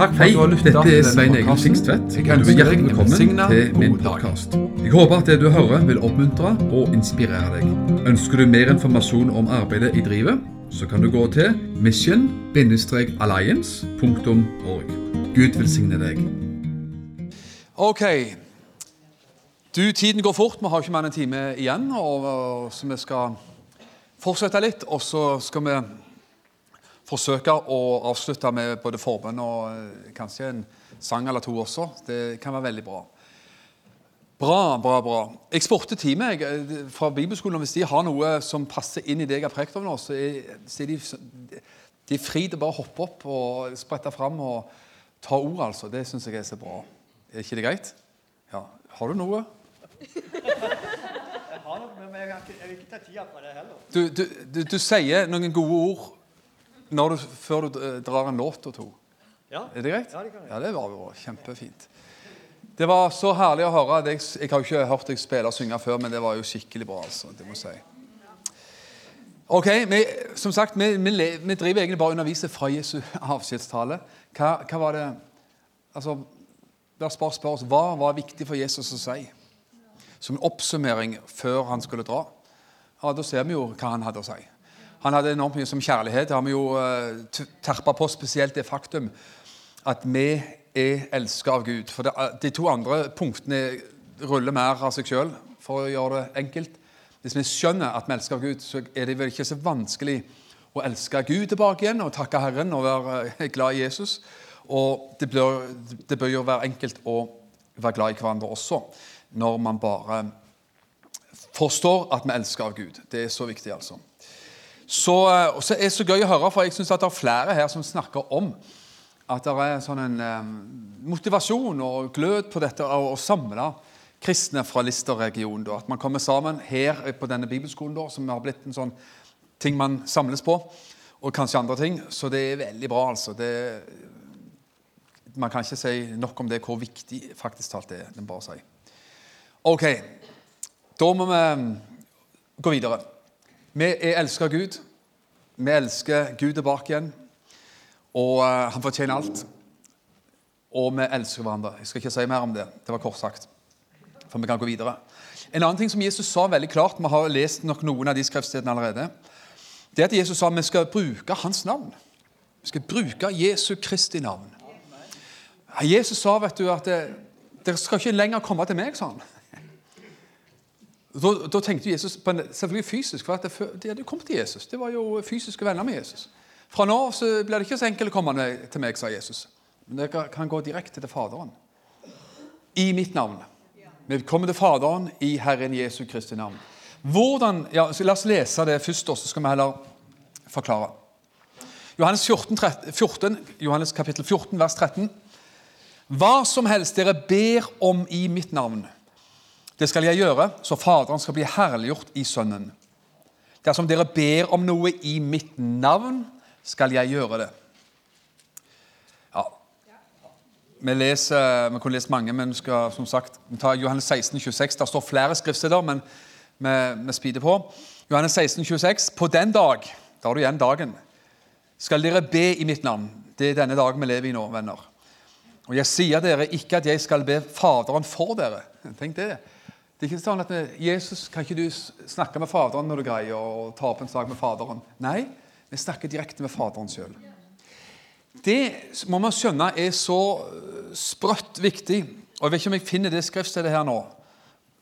Takk for Hei, at du har lyttet dette er Svein Egil. Sikstvedt. Jeg Du er hjertelig velkommen til min podkast. Jeg håper at det du hører, vil oppmuntre og inspirere deg. Ønsker du mer informasjon om arbeidet i drivet, så kan du gå til mission-alliance.org. Gud velsigne deg. Ok. Du, Tiden går fort. Vi har ikke mer enn en time igjen. Og, og, så vi skal fortsette litt. Og så skal vi forsøke å avslutte med både forbønn og eh, kanskje en sang eller to også. Det kan være veldig bra. Bra, bra, bra. Jeg spurte teamet eh, fra bibelskolen om hvis de har noe som passer inn i det jeg har prekt om nå, så er, de, de er fri til bare å hoppe opp og sprette fram og ta ord, altså. Det syns jeg er så bra. Er ikke det greit? Ja. Har du noe? Jeg har noe, men jeg, vil ikke ta tida på det heller. Du, du, du, du sier noen gode ord du, før du eh, drar en låt og to. Ja, Er det greit? Ja, det kan jeg. Ja, det var jo kjempefint. Det var så herlig å høre. Jeg, jeg har jo ikke hørt deg spille og synge før, men det var jo skikkelig bra. altså, det må jeg si. Ok, vi, som sagt, vi, vi, vi driver egentlig bare og underviser fra Jesu avskjedstale. Hva, hva var det altså, La oss bare spørre oss, Hva var viktig for Jesus å si? Som en oppsummering før han skulle dra. Ja, Da ser vi jo hva han hadde å si. Han hadde enormt mye som kjærlighet. Det har vi jo uh, terpa på, spesielt det faktum at vi er elska av Gud. For det, De to andre punktene ruller mer av seg sjøl, for å gjøre det enkelt. Hvis vi skjønner at vi elsker av Gud, så er det vel ikke så vanskelig å elske Gud tilbake igjen og takke Herren og være eh, glad i Jesus. Og det bør, det bør jo være enkelt å være glad i hverandre også, når man bare forstår at vi elsker av Gud. Det er så viktig, altså. Så, eh, så er det så gøy å høre, for jeg syns det er flere her som snakker om at det er sånn en eh, motivasjon og glød på dette å, å samle kristne fra Lister-regionen. At man kommer sammen her på denne bibelskolen, da, som har blitt en sånn ting man samles på, og kanskje andre ting. Så det er veldig bra, altså. Det, man kan ikke si nok om det, hvor viktig faktisk talt det er. Må bare si. Ok, da må vi gå videre. Vi er elska av Gud. Vi elsker Gud tilbake igjen. Og eh, han fortjener alt. Og vi elsker hverandre. Jeg skal ikke si mer om det. Det var kort sagt. For vi kan gå videre. En annen ting som Jesus sa veldig klart, vi har lest nok noen av de skriftstedene allerede, det at Jesus sa vi skal bruke hans navn. Vi skal bruke Jesu Kristi navn. Jesus sa vet du, at dere skal ikke lenger komme til meg, sa han. Da, da tenkte Jesus på en, selvfølgelig fysisk, for at det, de hadde kommet til Jesus. Det var jo fysiske venner med Jesus. Fra nå av blir det ikke så enkelt å komme til meg, sa Jesus. Men dere kan gå direkte til Faderen. I mitt navn. Vi kommer til Faderen i Herren Jesu Kristi navn. Hvordan, ja, så La oss lese det først, og så skal vi heller forklare. Johannes, 14, 13, 14, Johannes kapittel 14, vers 13. Hva som helst dere ber om i mitt navn, det skal jeg gjøre, så Faderen skal bli herliggjort i Sønnen. Dersom dere ber om noe i mitt navn, skal jeg gjøre det. Ja. Vi, leser, vi kunne lest mange, men vi skal som sagt vi tar Johannes 16, 26. Der står flere skriftsteder, men vi, vi speeder på. Johannes 16, 26. På den dag, da har du igjen dagen, skal dere be i mitt navn. Det er denne dagen vi lever i nå, venner. Og jeg sier dere ikke at jeg skal be Faderen for dere. Tenk det. Det er ikke sånn at eh, Jesus, kan ikke du snakke med Faderen når du greier å ta opp en sak med Faderen? Nei, vi snakker direkte med Faderen sjøl. Det må man skjønne er så eh, sprøtt viktig. Og Jeg vet ikke om jeg finner det skriftstedet her nå,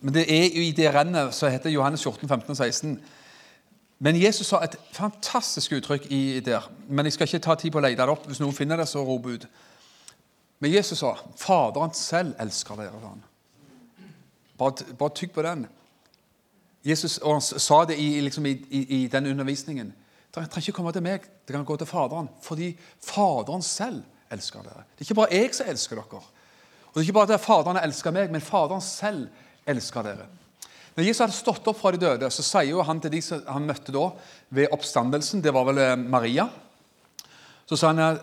men det er jo i det rennet som heter Johannes 14, 15 og 16. Men Jesus sa et fantastisk uttrykk i der. Men jeg skal ikke ta tid på å lete det opp. Hvis noen finner det, så rop ut. Men Jesus sa 'Faderen selv elsker dere'. han. Bare, bare tygg på den. Jesus sa det i, liksom i, i, i den undervisningen. Dere trenger ikke komme til meg, dere kan gå til Faderen. Fordi Faderen selv elsker dere. Det er ikke bare jeg som elsker dere. Og det er ikke bare at Faderen elsker meg, men Faderen selv elsker dere. Når Jesus hadde stått opp fra de døde, så sier jo han til de som han møtte da ved oppstandelsen Det var vel eh, Maria. Så sa han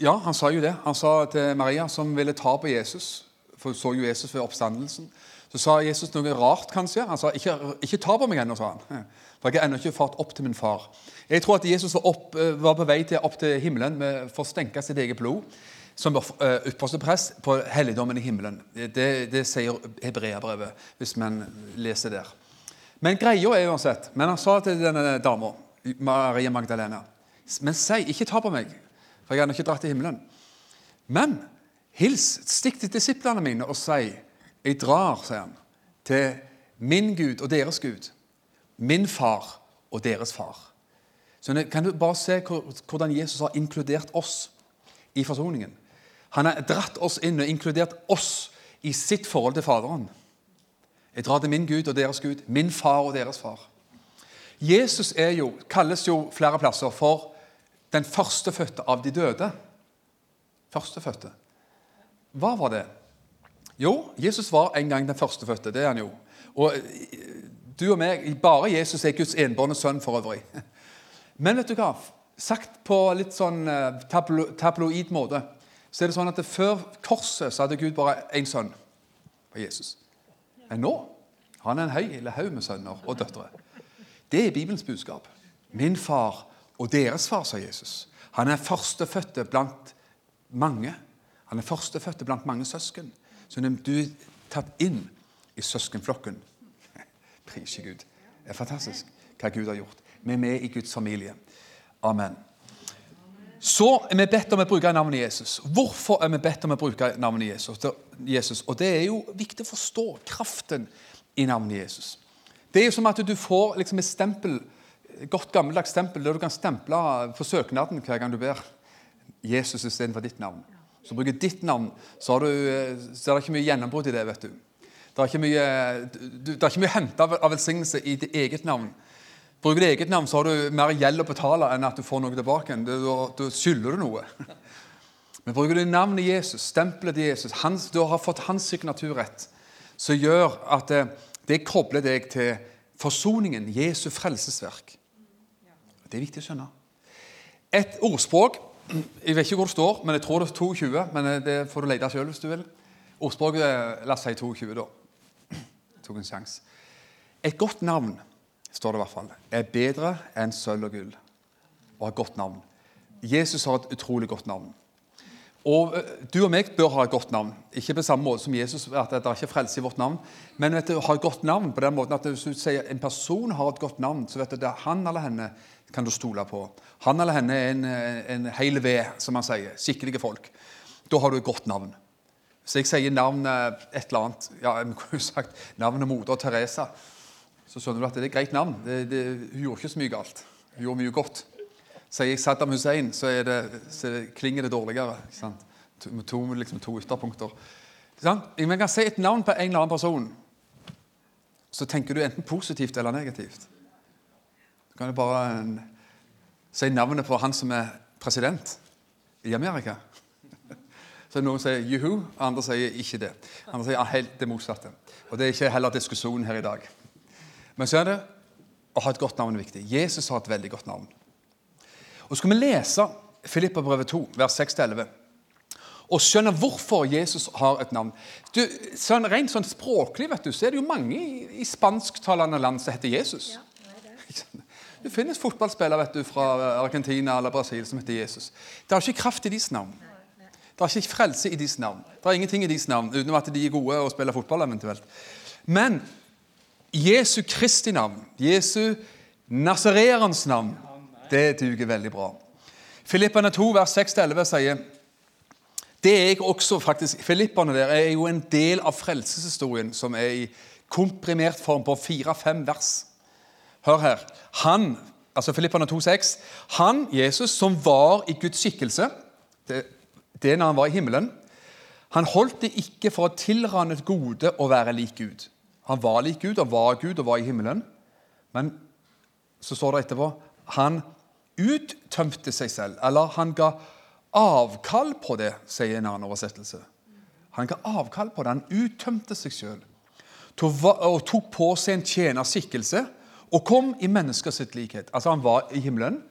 ja, han sa jo det. Han sa til Maria, som ville ta på Jesus For så jo Jesus ved oppstandelsen. Så sa Jesus noe rart, kanskje. Han sa ikke, ikke ta på meg ennå, sa han. For jeg har ennå ikke fart opp til min far. Jeg tror at Jesus var, opp, eh, var på vei til, opp til himmelen med, for å stenke sitt eget blod. som uh, ypperste prest på helligdommen i himmelen. Det, det sier hebreabrevet, hvis man leser der. Men greia er uansett Men han sa til denne dama, Maria Magdalena Men si, ikke ta på meg, for jeg har ikke dratt til himmelen. Men hils, stikk til disiplene mine og si Jeg drar, sier han, til min Gud og deres Gud, min far og deres far. Så kan du bare se hvordan Jesus har inkludert oss i forsoningen. Han har dratt oss inn og inkludert oss i sitt forhold til Faderen. Jeg drar til min Gud og deres Gud, min far og deres far. Jesus er jo, kalles jo flere plasser for den førstefødte av de døde. Førstefødte. Hva var det? Jo, Jesus var en gang den førstefødte. Det er han jo. Og eh, du og meg, Bare Jesus er Guds enbårne sønn for øvrig. Men vet du hva? Sagt på litt sånn tablo, tabloid måte så er det sånn at før korset så hadde Gud bare én sønn på Jesus. Men nå han er en høy eller haug med sønner og døtre. Det er Bibelens budskap. Min far og deres far, sa Jesus. Han er førstefødte blant mange. Han er førstefødte blant mange søsken. Så du er tatt inn i søskenflokken. Prise Gud. Det er fantastisk hva Gud har gjort. Vi er med i Guds familie. Amen. Så er vi bedt om å bruke navnet Jesus. Hvorfor er vi bedt om å bruke navnet Jesus? Og Det er jo viktig å forstå kraften i navnet Jesus. Det er jo som at du får liksom et stempel, godt gammeldags stempel der du kan stemple på søknaden hver gang du ber Jesus istedenfor ditt navn. Så bruker ditt navn, så, du, så er det ikke mye gjennombrudd i det. vet du. Det er ikke mye, det er ikke mye hente av velsignelse i ditt eget navn. Bruker du eget navn, så har du mer gjeld å betale enn at du får noe tilbake. Da skylder du noe. Men bruker du navnet Jesus, stempelet til Jesus, hans, du har fått hans signaturrett, som gjør at det, det kobler deg til forsoningen, Jesu frelsesverk. Det er viktig å skjønne. Et ordspråk Jeg vet ikke hvor det står, men jeg tror det er 22. Men det får du lete sjøl hvis du vil. Ordspråket La oss si 22, da. Tok en sjanse. Et godt navn står det i hvert fall, er bedre enn sølv og gull og ha godt navn. Jesus har et utrolig godt navn. Og eh, Du og meg bør ha et godt navn. Ikke på samme måte som Jesus, at det er ikke frelse i vårt navn, men vet du, ha et godt navn på den måten at hvis du sier en person har et godt navn, så vet du det er han eller henne kan du stole på. Han eller henne er en, en hel ved, som man sier. Skikkelige folk. Da har du et godt navn. Så jeg sier navnet et eller annet ja, jeg kunne sagt navnet moder Teresa så skjønner du at det er et greit navn. Det, det, hun gjorde ikke så mye galt. Hun gjorde mye godt. Sier jeg Saddam Hussein, så, det, så klinger det dårligere. Med to, liksom, to ytterpunkter. Man kan si et navn på en eller annen person, så tenker du enten positivt eller negativt. Kan du bare si navnet på han som er president i Amerika. Så Noen sier juhu, andre sier ikke det. Andre sier helt det motsatte. Og Det er ikke heller diskusjonen her i dag. Men så er det å ha et godt navn viktig. Jesus har et veldig godt navn. Og skal vi lese Filippa-brevet 2, vers 6-11, og skjønne hvorfor Jesus har et navn. Du, sånn, rent sånn språklig vet du, så er det jo mange i, i spansktalende land som heter Jesus. Ja, det det finnes fotballspillere vet du, fra Argentina eller Brasil som heter Jesus. Det er ikke kraft i deres navn. Det er ikke frelse i deres navn. Det er ingenting i deres navn, utenom at de er gode og spiller fotball eventuelt. Men Jesu Kristi navn, Jesu Nasareerens navn, det duger veldig bra. Filippene 2, vers 6-11 sier det er jeg også faktisk, Filippene der er jo en del av frelseshistorien som er i komprimert form på fire-fem vers. Hør her. Han, altså Filippene 2,6, han, Jesus, som var i Guds skikkelse det, det når han var i himmelen, han holdt det ikke for å tilrane et gode å være lik Gud. Han var lik Gud, han var Gud og var i himmelen. Men så står det etterpå han uttømte seg selv, eller han ga avkall på det, sier en annen oversettelse. Han ga avkall på det, han uttømte seg selv og tok på seg en tjenerskikkelse og kom i menneskers likhet. Altså Han var i himmelen,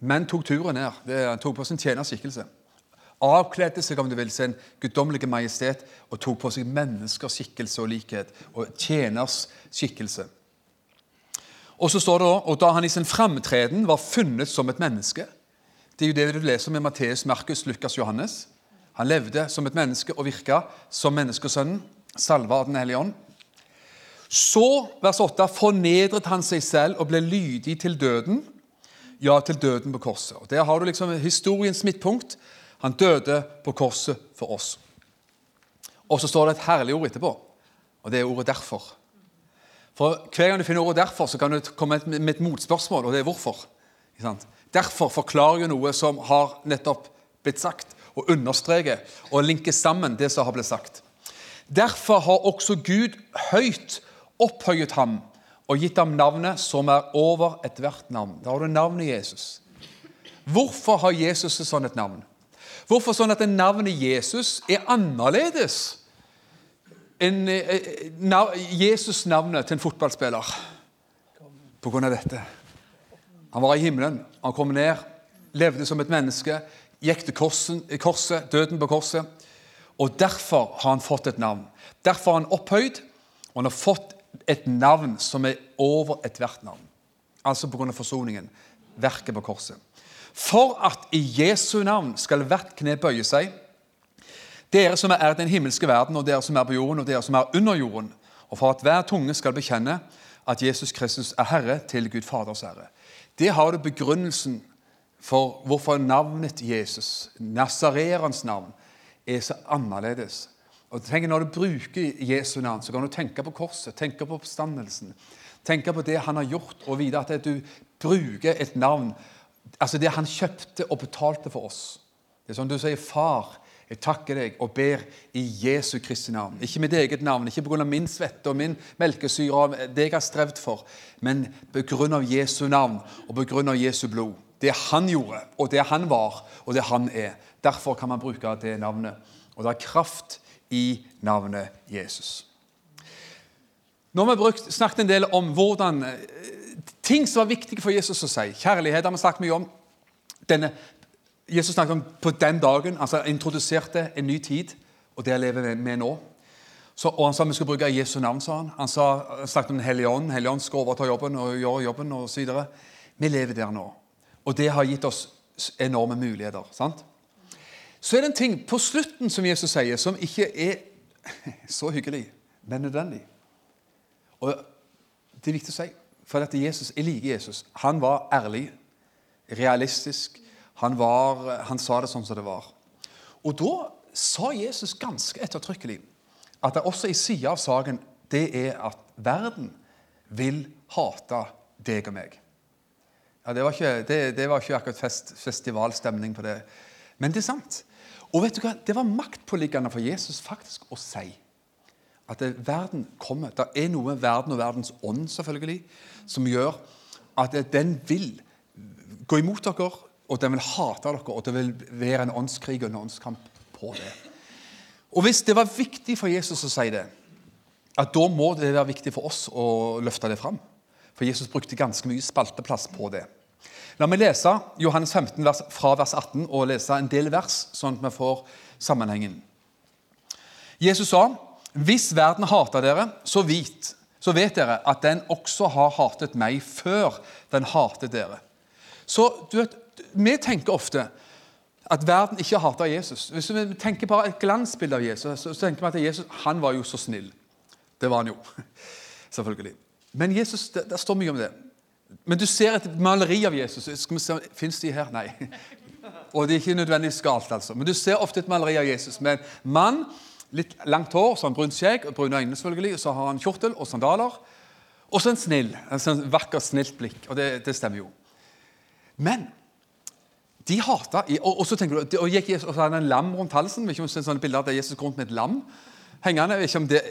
men tok turen ned. Han tok på sin tjenerskikkelse avkledde seg om du vil, sin guddommelige majestet og tok på seg menneskers skikkelse og likhet og tjeners skikkelse. Og så står det og da han i sin framtreden var funnet som et menneske Det er jo det du leser med Matteus, Markus, Lukas, Johannes. Han levde som et menneske og virka som menneskesønnen, salva av Den hellige ånd. Så, vers 8, fornedret han seg selv og ble lydig til døden. Ja, til døden på korset. Og Der har du liksom historiens midtpunkt. Han døde på korset for oss. Og så står det et herlig ord etterpå, og det er ordet 'derfor'. For Hver gang du finner ordet 'derfor', så kan du komme med et motspørsmål, og det er 'hvorfor'. Derfor forklarer jo noe som har nettopp blitt sagt, og understreker og linker sammen det som har blitt sagt. Derfor har også Gud høyt opphøyet ham og gitt ham navnet som er over ethvert navn. Da har du navnet Jesus. Hvorfor har Jesus et sånt et navn? Hvorfor sånn at navnet Jesus er annerledes enn Jesus-navnet til en fotballspiller? På grunn av dette. Han var i himmelen, han kom ned, levde som et menneske, gikk til korsen, korset, døden på korset. Og derfor har han fått et navn. Derfor har han opphøyd, og han har fått et navn som er over ethvert navn. Altså pga. forsoningen, verket på korset. For at i Jesu navn skal hvert kne bøye seg, dere som er i den himmelske verden, og dere som er på jorden, og dere som er under jorden, og for at hver tunge skal bekjenne at Jesus Kristus er Herre til Gud Faders ære. Det har du begrunnelsen for hvorfor navnet Jesus, Nasareerens navn, er så annerledes. Og tenk, Når du bruker Jesu navn, så kan du tenke på korset, tenke på oppstandelsen. Tenke på det han har gjort, og vite at du bruker et navn Altså det han kjøpte og betalte for oss. Det er sånn du sier, 'Far, jeg takker deg og ber i Jesu Kristi navn'. Ikke mitt eget navn, ikke pga. min svette og min melkesyre og det jeg har strevd for, men pga. Jesu navn og pga. Jesu blod. Det han gjorde, og det han var, og det han er. Derfor kan man bruke det navnet. Og det er kraft i navnet Jesus. Nå har vi brukt, snakket en del om hvordan eh, ting som var viktige for Jesus å si. Kjærlighet har vi snakket mye om. Denne, Jesus snakket om på den dagen, altså introduserte en ny tid, og det lever vi nå. Så, og Han sa vi skulle bruke Jesu navn. sa Han Han, sa, snakket om Den hellige ånd. Hellige ånd skal overta jobben og gjøre jobben osv. Vi lever der nå. Og det har gitt oss enorme muligheter. sant? Så er det en ting på slutten som Jesus sier, som ikke er så hyggelig, men nødvendig. Og Det er viktig å si, for at Jesus, jeg liker Jesus. Han var ærlig, realistisk. Han, var, han sa det sånn som det var. Og da sa Jesus ganske ettertrykkelig at det også i sida av saken det er at verden vil hate deg og meg. Ja, Det var ikke, det, det var ikke akkurat fest, festivalstemning på det. Men det er sant. Og vet du hva? Det var maktpåliggende for Jesus faktisk å si at verden kommer. Det er noe med verden og verdens ånd selvfølgelig, som gjør at den vil gå imot dere, og den vil hate dere, og det vil være en åndskrig og en åndskamp på det. Og Hvis det var viktig for Jesus å si det, at da må det være viktig for oss å løfte det fram. For Jesus brukte ganske mye spalteplass på det. La meg lese Johannes 15 vers, fra vers 18 og lese en del vers, sånn at vi får sammenhengen. Jesus sa, 'Hvis verden hater dere, så, vit, så vet dere at den også har hatet meg før den hatet dere.' Så du vet, Vi tenker ofte at verden ikke hater Jesus. Hvis vi tenker bare et glansbilde av Jesus, så tenker vi at Jesus han var jo så snill. Det var han jo, selvfølgelig. Men Jesus, det, det står mye om det. Men du ser et maleri av Jesus. Skal vi se, Fins de her? Nei. Og det er ikke nødvendigvis galt, altså. Men du ser ofte et maleri av Jesus med en mann, litt langt hår, sånn brunt skjegg brune øyne, selvfølgelig, og så har han kjortel og sandaler. Og så en snill, en sånn vakker, snilt blikk. Og det, det stemmer jo. Men de hata og, og, så tenker du, og gikk Jesus, og så hadde han en lam rundt halsen. Vi ikke sånne bilder av Jesus går rundt med et lam hengende. Ikke om det,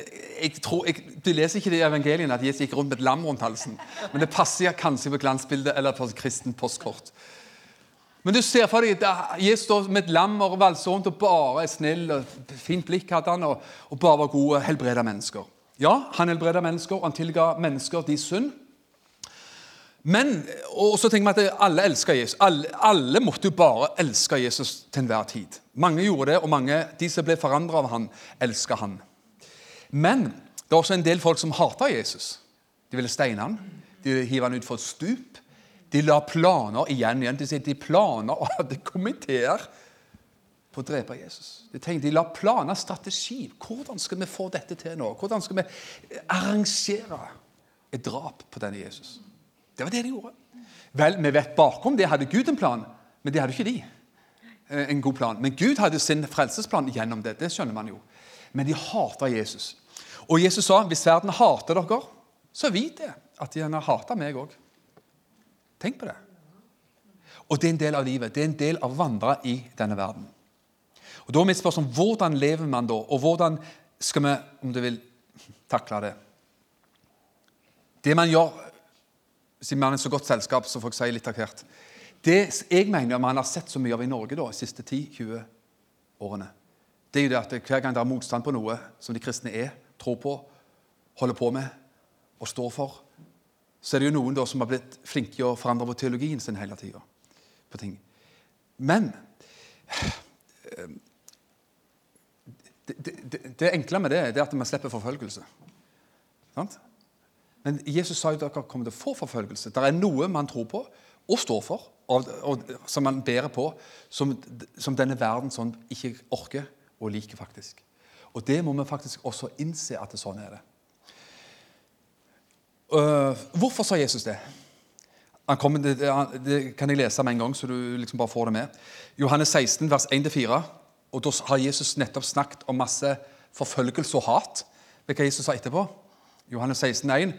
jeg tror, jeg, du leser ikke det i evangeliene at Jesus gikk rundt med et lam rundt halsen. Men det passer kanskje på glansbildet eller på kristent postkort. Men du ser for deg at Jesus står med et lam og valser rundt og bare er snill. og Fint blikk hadde han, og, og bare var god og helbreda mennesker. Ja, han helbreda mennesker, og han tilga mennesker de synd. Men, og så tenker vi at alle elsker Jesus. Alle, alle, måtte jo bare elske Jesus til enhver tid. Mange gjorde det, og mange, de som ble forandra av han, elsker han. Men det er også en del folk som hata Jesus. De ville steine han. De hive han utfor et stup. De la planer igjen igjen. De sier de planer og hadde komiteer på å drepe Jesus. De, tenkte, de la planer, strategi. Hvordan skal vi få dette til nå? Hvordan skal vi arrangere et drap på denne Jesus? Det var det de gjorde. Vel, vi vet bakom det hadde Gud en plan, men det hadde ikke de. Eh, En god plan. Men Gud hadde sin frelsesplan gjennom det. Det skjønner man jo. Men de hata Jesus. Og Jesus sa hvis verden hater dere, så vit det at de har hata meg òg. Tenk på det. Og det er en del av livet. Det er en del av å vandre i denne verden. Og Da er mitt spørsmål hvordan lever man da, og hvordan skal vi, om du vil, takle det? Det man gjør Siden man er i så godt selskap, så får jeg si litt av hvert. Det jeg mener man har sett så mye av i Norge da, de siste 10-20 årene, det er jo det at hver gang det er motstand på noe som de kristne er, tror på, holder på med og står for, så er det jo noen da som har blitt flinke til å forandre på teologien sin hele tida. Men eh, det, det, det enkle med det, det er at man slipper forfølgelse. Sant? Men Jesus sa jo at dere kommer til å få forfølgelse. Det er noe man tror på og står for, og, og, som man bærer på, som, som denne verden sånn ikke orker og liker, faktisk. Og det må vi faktisk også innse at det sånn er det. Uh, hvorfor sa Jesus det? Det, det- det kan jeg lese med en gang, så du liksom bare får det med. Johannes 16, vers 1-4. Og Da har Jesus nettopp snakket om masse forfølgelse og hat. Vet du hva Jesus sa etterpå? Johannes 16, 1.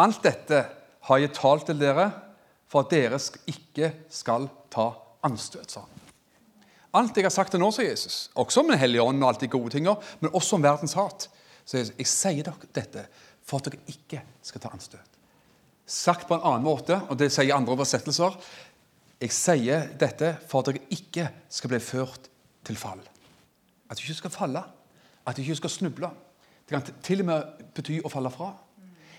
Alt dette har jeg talt til dere for at dere ikke skal ta anstøt, sa han. Alt jeg har sagt til nå, sa Jesus, også om Den hellige ånd og alt de gode tingene, men også om verdens hat, så jeg, jeg sier dere dette for at dere ikke skal ta anstøt. Sagt på en annen måte, og det sier andre oversettelser Jeg sier dette for at dere ikke skal bli ført til fall. At du ikke skal falle, at du ikke skal snuble. Det kan til og med bety å falle fra.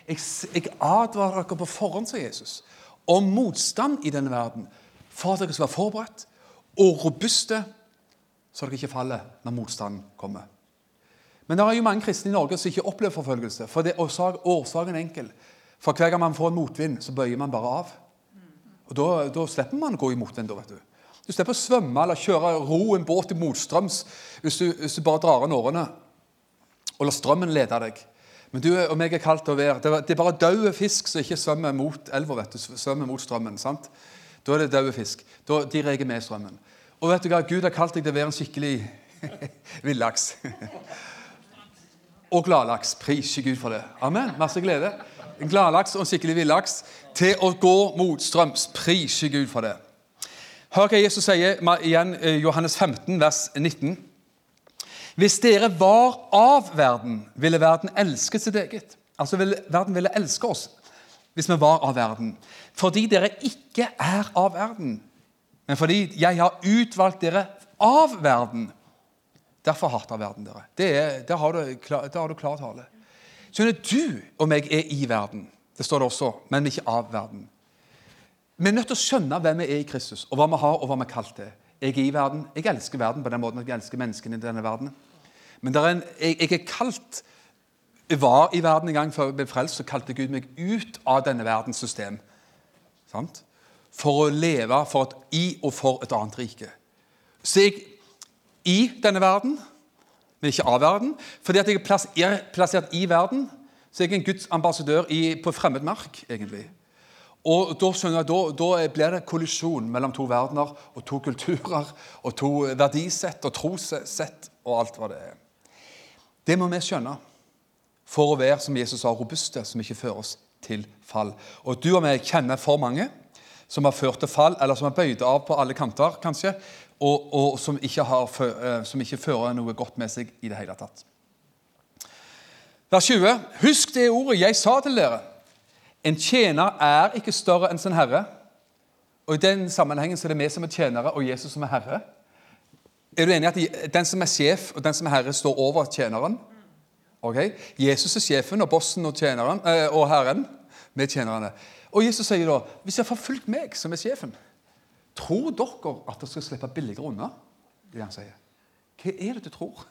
Jeg, jeg advarer dere på forhånd, sa Jesus, om motstand i denne verden, for at dere skal være forberedt og robuste, så dere ikke faller når motstanden kommer. Men det er jo mange kristne i Norge som ikke opplever forfølgelse. For det, er Årsaken er enkel. For hver gang man får en motvind, så bøyer man bare av. Og Da, da slipper man å gå i motvind. da, vet Du Du slipper å svømme eller kjøre ro en båt i motstrøms hvis du, hvis du bare drar an årene og lar strømmen lede deg. Men du og meg er kaldt å være Det er- bare døde fisk som ikke svømmer mot elva, vet du, svømmer mot strømmen. sant? Da er det døde fisk. Da, de reker med strømmen. Og vet du hva? Gud har kalt deg til å være en skikkelig villaks. og gladlaks. Pris Gud for det. Amen. Masse glede. En gladlaks og en skikkelig villaks til å gå mot strøms. Pris Gud for det. Hør hva Jesus sier igjen eh, Johannes 15, vers 19. Hvis dere var av verden, ville verden elske sitt eget. Altså ville, Verden ville elske oss hvis vi var av verden. Fordi dere ikke er av verden, men fordi jeg har utvalgt dere av verden. Derfor hater verden dere. Det er, der, har du, der har du klar tale. Skjønner du og meg er i verden. Det står det også, men ikke av verden. Vi er nødt til å skjønne hvem vi er i Kristus, og hva vi har, og hva vi er kalt til. Jeg er i verden. Jeg elsker verden på den måten at jeg elsker menneskene i denne verden. Men er en, jeg, jeg er kalt Jeg var i verden en gang før jeg ble frelst, så kalte Gud meg ut av denne verdens system. Sant? For å leve for et, i og for et annet rike. Så jeg i denne verden, men ikke av verden. Fordi at jeg er plass- er plassert i verden, så er jeg en Guds ambassadør i, på fremmed mark, egentlig. Og da, jeg, da, da blir det kollisjon mellom to verdener og to kulturer og to verdisett og trossett og alt hva det er. Det må vi skjønne for å være, som Jesus sa, robuste, som ikke fører oss til fall. Og du og jeg kjenner for mange som har ført til fall, eller som har bøyd av på alle kanter, kanskje, og, og som, ikke har, eh, som ikke fører noe godt med seg i det hele tatt. Vers 20. Husk det ordet jeg sa til dere. En tjener er ikke større enn sin herre. Og I den sammenhengen så er det vi som er tjenere, og Jesus som er herre. Er du enig i at den som er sjef og den som er herre, står over tjeneren? Okay? Jesus er sjefen og bossen og, tjeneren, eh, og herren med tjenerne. Og Jesus sier da hvis dere har forfulgt meg, som er sjefen, tror dere at dere skal slippe billigere unna? Det han sier. Hva er det du tror?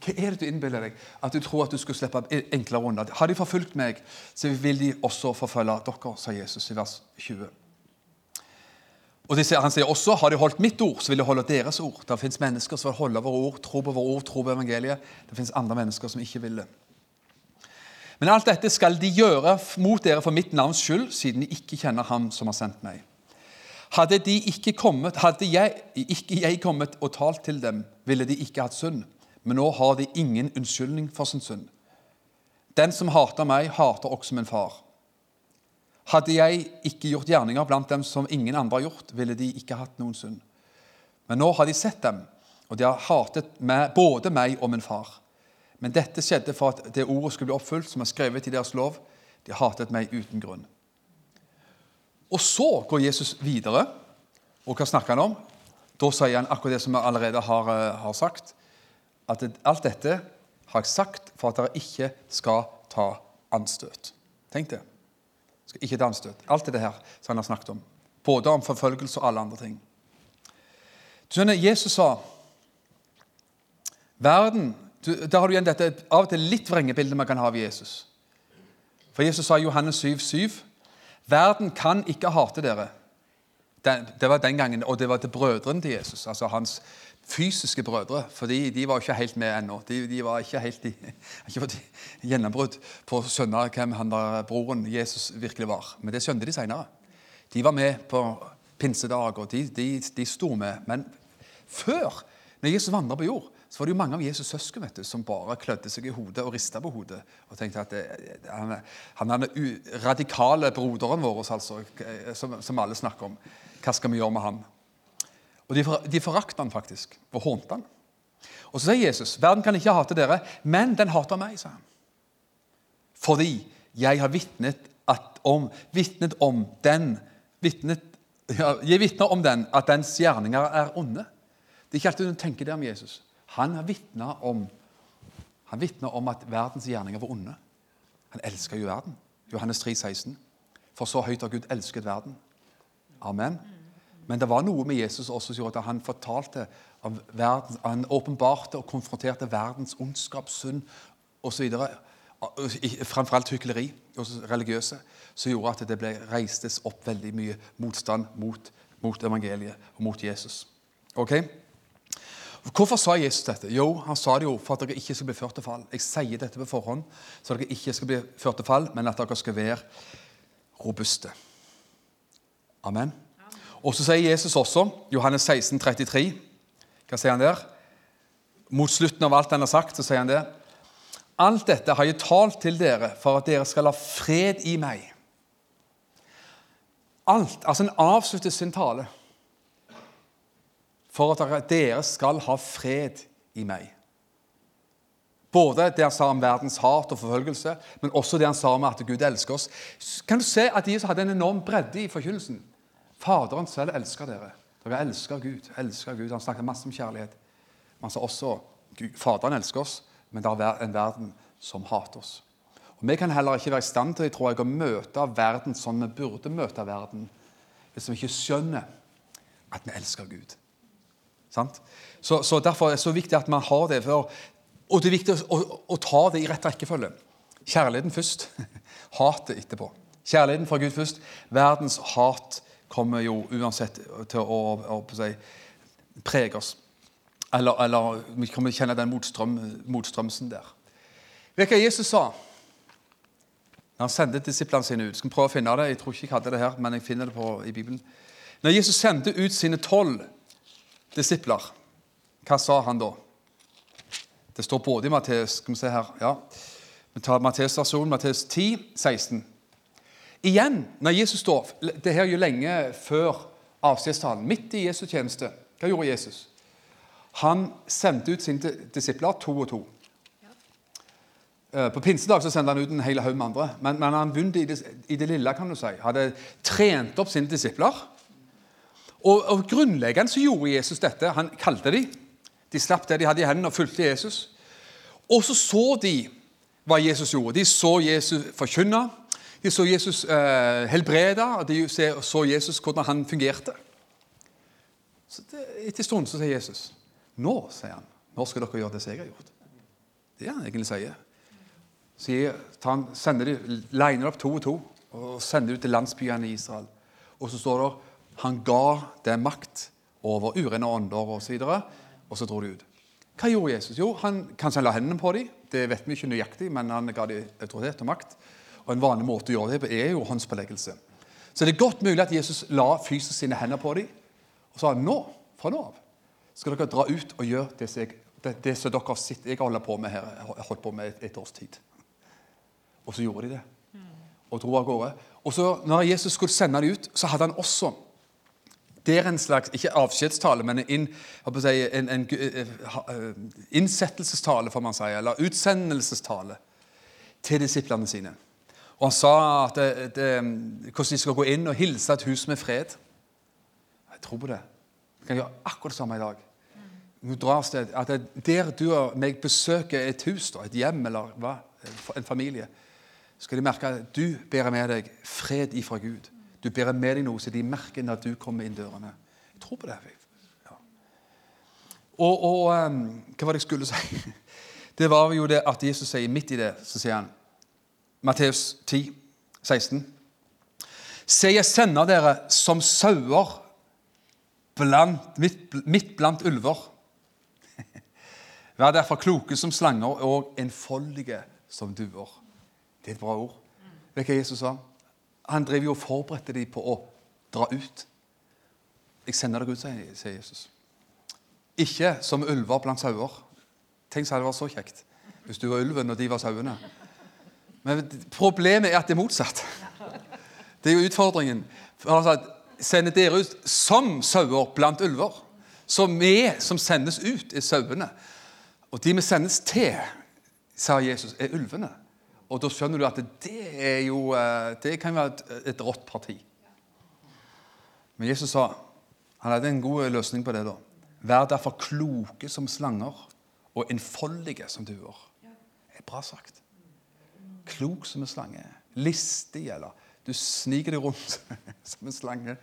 Hva er det du innbiller deg? At du tror at du skulle slippe enklere unna? Har de forfulgt meg, så vil de også forfølge dere, sa Jesus i vers 20. Og sier- Han sier også har de holdt mitt ord, så vil de holde deres ord. Det fins mennesker som vil holde våre ord, tro på våre ord, tro på evangeliet. Det fins andre mennesker som ikke vil det. Men alt dette skal de gjøre mot dere for mitt navns skyld, siden de ikke kjenner ham som har sendt meg. Hadde, de ikke kommet, hadde jeg, ikke jeg kommet og talt til dem, ville de ikke hatt synd. Men nå har de ingen unnskyldning for sin synd. Den som hater meg, hater også min far. Hadde jeg ikke gjort gjerninger blant dem som ingen andre har gjort, ville de ikke hatt noen synd. Men nå har de sett dem, og de har hatet meg, både meg og min far. Men dette skjedde for at det ordet skulle bli oppfylt, som er skrevet i deres lov. De hatet meg uten grunn. Og så går Jesus videre, og hva snakker han om? Da sier han akkurat det som jeg allerede har, eh, har sagt. At alt dette har jeg sagt for at dere ikke skal ta anstøt. Tenk det. Skal ikke ta anstøt. Alt det her som han har snakket om. Både om forfølgelse og alle andre ting. Du skjønner, Jesus sa Verden du, Der har du igjen dette av og til litt vrengebildet man kan ha av Jesus. For Jesus sa i Johannes 7, 7 Verden kan ikke hate dere. Det var den gangen, og det var til brødrene til Jesus. altså hans fysiske brødre. For de var ikke helt med ennå. De, de var ikke helt i, ikke fått gjennombrudd på å skjønne hvem han der broren Jesus virkelig var. Men det skjønte de seinere. De var med på pinsedag, og de, de, de sto med. Men før, når Jesus vandra på jord, så var det jo mange av Jesus' søsken vet du, som bare klødde seg i hodet og rista på hodet. Og tenkte at det, han, er- han er den radikale broderen vår, altså, som, som alle snakker om. Hva skal vi gjøre med han? Og de, for, de forakta han faktisk, og hånte han. Og så sier Jesus, verden kan ikke hate dere, men den hater meg, sa han. Fordi jeg har vitnet, om, vitnet om den vitnet, ja, Jeg vitner om den, at dens gjerninger er onde. Det er ikke alltid du tenker det om Jesus. Han har vitna om, han om at verdens gjerninger var onde. Han elsker jo verden. Johannes 3, 16. For så høyt har Gud elsket verden. Amen. Men det var noe med Jesus også som gjorde at han fortalte om verden, han åpenbarte og konfronterte verdens ondskap, synd osv. Framfor alt hykleri hos religiøse, som gjorde at det ble reistes opp veldig mye motstand mot, mot evangeliet og mot Jesus. Ok? Hvorfor sa Jesus dette? Jo, Han sa det jo for at dere ikke skal bli ført til fall. Jeg sier dette på forhånd, så dere ikke skal bli ført til fall, men at dere skal være robuste. Amen. Og så sier Jesus også, Johannes 16, 33, Hva sier han der? Mot slutten av alt han har sagt, så sier han det. Alt dette har jeg talt til dere for at dere skal ha fred i meg. Alt, altså Han avslutter sin tale for at dere- skal ha fred i meg. Både det han sa om verdens hat og forfølgelse, men også det han sa om at Gud elsker oss. Kan du se at Jesus hadde en enorm bredde i forkynnelsen? Faderen selv elsker dere. Dere elsker Gud. elsker Gud. Han snakket masse om kjærlighet. Men han sa også Gud, Faderen elsker oss, men det er en verden som hater oss. Og Vi kan heller ikke være i stand til tror jeg, å møte verden sånn vi burde møte verden, hvis vi ikke skjønner at vi elsker Gud. Så, så Derfor er det så viktig at man har det. For, og det er viktig å, å ta det i rett rekkefølge. Kjærligheten først, hatet etterpå. Kjærligheten fra Gud først. Verdens hat kommer jo uansett til å, å, å si, prege oss. Eller, eller vi kommer til å kjenne den motstrøm, motstrømsen der. Vet du hva Jesus sa? Når han sendte disiplene sine ut. Skal vi prøve å finne det? Jeg tror ikke jeg hadde det her, men jeg finner det på, i Bibelen. Når Jesus sendte ut sine tolv disipler, hva sa han da? Det står både i Matteus Skal vi se her, ja. Vi tar Matteus-versjonen, Matteus 10, 16. Igjen, når Jesus står Det her er jo lenge før avskjedstalen, midt i Jesu tjeneste. Hva gjorde Jesus? Han sendte ut sine disipler to og to. Eh, På pinsedag så sendte han ut en hel haug med andre, men, men han begynte i det, i det lille. kan du si. Hadde trent opp sine disipler. Og, og Grunnleggende så gjorde Jesus dette. Han kalte dem. De slapp det de hadde i hendene, og fulgte Jesus. Og så så de hva Jesus gjorde. De så Jesus forkynne. De så Jesus eh, helbrede, og de så Jesus hvordan han fungerte. Så det, Etter en stund så sier Jesus Nå, sier han, nå skal dere gjøre det som jeg har gjort. Det er han egentlig sier. Så han, sender de, liner opp to og to og sender ut til landsbyene i Israel. Og så står det Han ga dem makt over urene ånder osv., og, og så dro de ut. Hva gjorde Jesus? Jo, han, Kanskje han la hendene på dem. Det vet vi ikke nøyaktig, men han ga dem autoritet og makt. Og En vanlig måte å gjøre det på er jo håndspåleggelse. Så det er godt mulig at Jesus la fysisk sine hender på dem og sa nå, fra nå av skal dere dra ut og gjøre det som, jeg, det, det som dere sitter, jeg holder på med her, holdt på med et, et års tid. Og så gjorde de det. Og dro av gårde. Og så når Jesus skulle sende dem ut, så hadde han også det er en slags ikke avskjedstale, men en, si, en, en, en innsettelsestale, får man si, eller utsendelsestale til disiplene sine. Og Han sa at det, det, hvordan de skal gå inn og hilse et hus med fred. Jeg tror på det. Vi kan gjøre akkurat det samme i dag. Du drar sted, at Der du og meg besøker et hus, et hjem eller hva, en familie, skal de merke at du bærer med deg fred ifra Gud. Du bærer med deg noe, så de merker når du kommer inn dørene. Jeg tror på det. Ja. Og, og um, hva var det jeg skulle si? Det var jo det at Jesus sier midt i det, så sier han Matteus 10, 16. Se, jeg sender dere som sauer midt, midt blant ulver. Vær derfor kloke som slanger og enfoldige som duer. Det er et bra ord. Vet du hva Jesus sa? Han driver jo og forberedte dem på å dra ut. Jeg sender dere ut, sier Jesus. Ikke som ulver blant sauer. Tenk så hadde det vært så kjekt hvis du var ulven og de var sauene. Men problemet er at det er motsatt. Det er jo utfordringen. Han sa sender dere ut som sauer blant ulver. Så vi som sendes ut, er sauene. Og de vi sendes til, sa Jesus, er ulvene. Og da skjønner du at det, er jo, eh, det kan være et, et rått parti. Men Jesus sa han hadde en god løsning på det. da. Vær derfor kloke som slanger og enfoldige som duer. Det er bra sagt. Klok som en slange. Listig, eller du sniker deg rundt som en slange.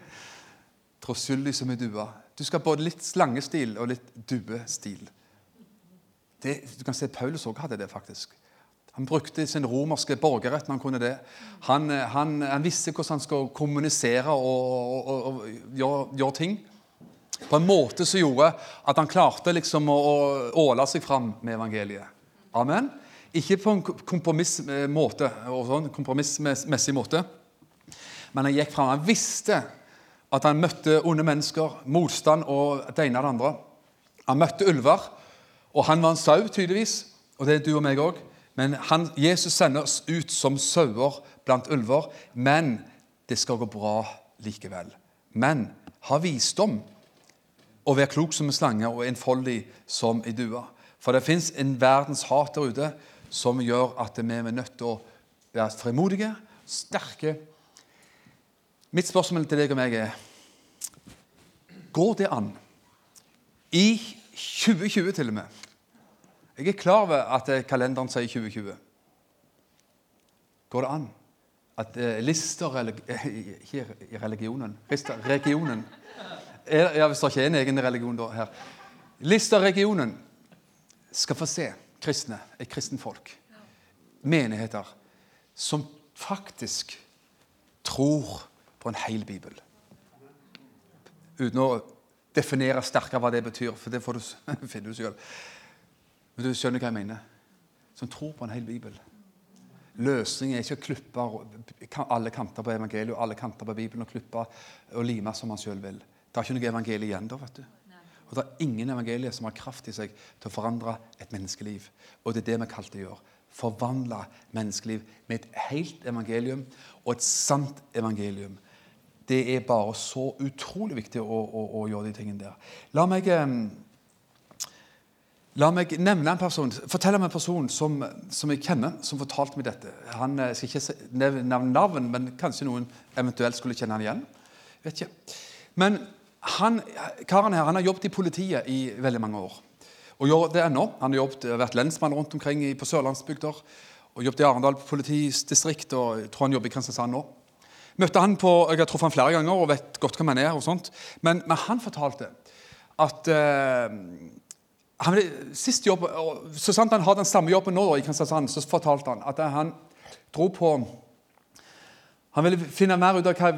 Troskyldig som en due. Du skal både litt slangestil og litt duestil. Det, du kan se Paulus også hadde det, faktisk. Han brukte sin romerske borgerrett når han kunne det. Han, han, han visste hvordan han skulle kommunisere og, og, og, og gjøre, gjøre, ting. På en måte som gjorde at han klarte liksom å, å åle seg fram med evangeliet. Amen. Ikke på en kompromissmåte, og sånn, kompromissmessig måte, men han gikk fram. Han visste at han møtte onde mennesker, motstand og det ene og det andre. Han møtte ulver, og han var en sau, tydeligvis. Og det er du og meg òg. Men han, Jesus sender oss ut som sauer blant ulver. Men det skal gå bra likevel. Men ha visdom og vær klok som en slange og enfoldig som ei due. For det fins en verdens hat der ute som gjør at vi er nødt til å være fremodige, sterke. Mitt spørsmål til deg og meg er Går det an, i 2020 til og med, jeg er klar over at eh, kalenderen sier 2020. Går det an at eh, lister Ikke i religionen lister, Regionen. Ja, Hvis det ikke er en egen religion da, her. Lister-regionen skal få se kristne, et kristent folk, menigheter, som faktisk tror på en hel bibel. Uten å definere sterkere hva det betyr, for det får du finne ut selv. Men du skjønner hva jeg mener? Som tror på en hel bibel. Løsningen er ikke å klippe alle kanter på evangeliet og alle kanter på Bibelen og klippe og lime som man sjøl vil. Det er ikke noe evangelie igjen da. vet du. Og Det er ingen evangelier som har kraft i seg til å forandre et menneskeliv. Og det er det vi kalte å gjøre. Forvandle menneskeliv med et helt evangelium og et sant evangelium. Det er bare så utrolig viktig å, å, å gjøre de tingene der. La meg... Eh, La meg nevne en person, fortelle om en person som, som jeg kjenner, som fortalte meg dette. Han jeg skal ikke nevne navn, men kanskje noen eventuelt skulle kjenne han igjen. Vet ikke. Men han, karen her han har jobbet i politiet i veldig mange år. Og gjør det ennå. Han har jobbet, vært lensmann rundt omkring på sørlandsbygder. Og jobbet i Arendal politidistrikt, og jeg tror han jobber i Kristiansand nå. Møtte han på, Jeg har truffet han flere ganger og vet godt hvem han er. og sånt. Men, men han fortalte at eh, han, sist jobb, Så sant han har den samme jobben nå i Kristiansand, så fortalte han at han dro på Han ville finne mer ut av hva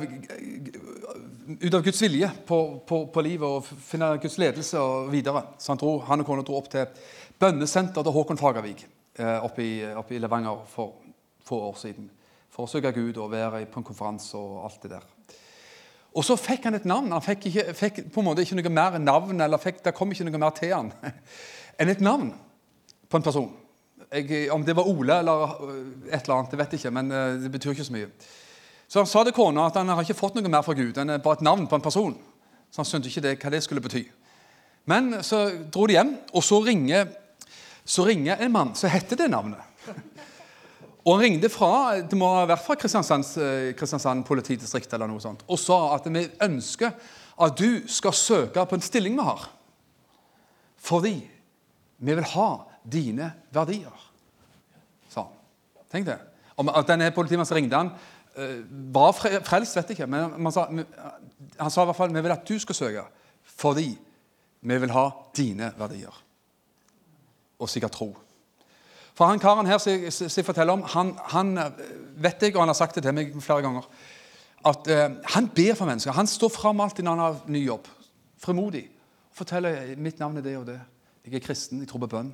ut av Guds vilje på, på, på livet og finne Guds ledelse og videre. Så han, dro, han og kona dro opp til bønnesenter til Håkon Fagervik eh, oppe, i, oppe i Levanger for få år siden. For å søke Gud og være på en konferanse og alt det der. Og så fikk han et navn. Han fikk, ikke, fikk på en måte ikke noe mer navn, eller fikk, det kom ikke noe mer til han enn et navn på en person. Jeg, om det var Ole eller et eller annet, det vet jeg ikke, men øh, det betyr ikke så mye. Så han sa til kona at han har ikke fått noe mer fra Gud enn bare et navn på en person. Så han skjønte ikke det, hva det skulle bety. Men så dro de hjem, og så ringer, så ringer en mann som heter det navnet. Og han ringte fra det må ha vært fra eh, Kristiansand politidistrikt eller noe sånt, og sa at vi ønsker at du skal søke på en stilling vi har. Fordi vi vil ha dine verdier, sa han. Tenk det. Om at denne politimannen som ringte han, eh, var frelst, vet jeg ikke, men sa, han sa i hvert fall vi vil at du skal søke fordi vi vil ha dine verdier. Og sikkert tro. For han karen her som jeg, forteller om, han, han eh, vet jeg, og han har sagt det til meg flere ganger, at eh, han ber for mennesker. Han står fram alltid når han har ny jobb. Fremodig. Forteller mitt navn er det og det. Jeg er kristen, jeg tror på bønn.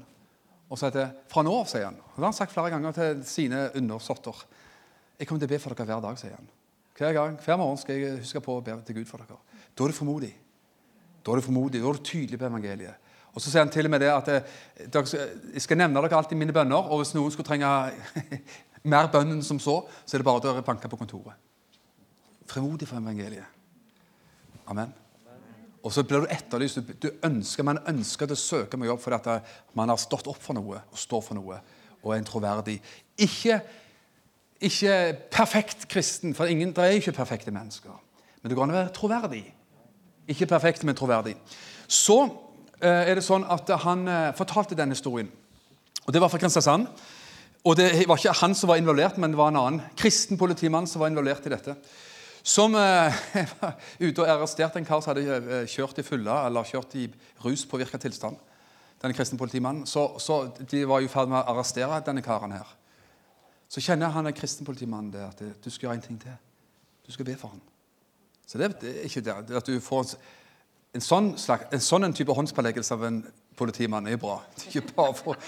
Og så heter det fra nå av, sier han. Det har han sagt flere ganger til sine undersåtter. Jeg kommer til å be for dere hver dag, sier han. Hver gang, hver morgen skal jeg huske på å be til Gud for dere. Da er du formodig. Da er du formodig, da er du tydelig på evangeliet. Og så sier han til og med det at eh, jeg skal nevne dere alltid mine bønner, og hvis noen skulle trenge mer bønn enn som så, så er det bare å banke på kontoret. Fremodig for evangeliet. Amen. Og så blir du etterlyst. Du, ønsker, Man ønsker å søke med jobb fordi at eh, man har stått opp for noe og står for noe og er en troverdig. Ikke, ikke perfekt kristen, for ingen, det er ikke perfekte mennesker. Men det går an å være troverdig. Ikke perfekt, men troverdig. Så er det sånn at han eh, fortalte denne historien. Og Det var fra Kristiansand. Og Det var ikke han som var involvert, men det var en annen kristen politimann som var involvert i dette. Som eh, var ute og arresterte en kar som hadde eh, kjørt i fulla, eller kjørt i ruspåvirka tilstand. Denne kristne politimannen. Så, så de var i ferd med å arrestere denne karen her. Så kjenner han en kristen politimann det at du skal gjøre en ting til. Du skal be for han. Så det, det er ikke det. at du får en, sånn slags, en sånn type håndspåleggelse av en politimann er bra. Det er ikke bare for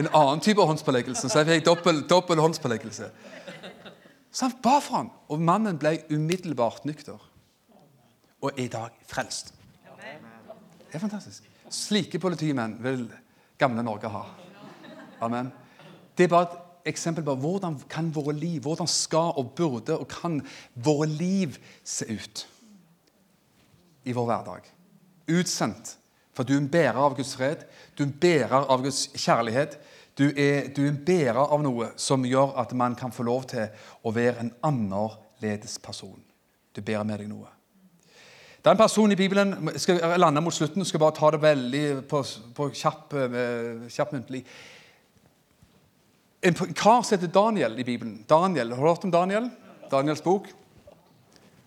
en annen type håndspåleggelse. Så jeg fikk dobbel, dobbel håndspåleggelse. Så han ba for ham, og mannen ble umiddelbart nykter. Og er i dag frelst. Det er fantastisk. Slike politimenn vil gamle Norge ha. Amen. Det er bare et eksempel på hvordan kan våre liv, hvordan skal og burde og kan våre liv se ut i vår hverdag. Utsendt. For du er en bærer av Guds fred, du er en bærer av Guds kjærlighet. Du er, du er en bærer av noe som gjør at man kan få lov til å være en annerledes person. Du bærer med deg noe. Det er en person i Bibelen skal lande mot slutten, skal bare ta det veldig på, på kjapp, eh, kjapp muntlig. En kar som heter Daniel i Bibelen. Daniel, Har du hørt om Daniel? Daniels bok?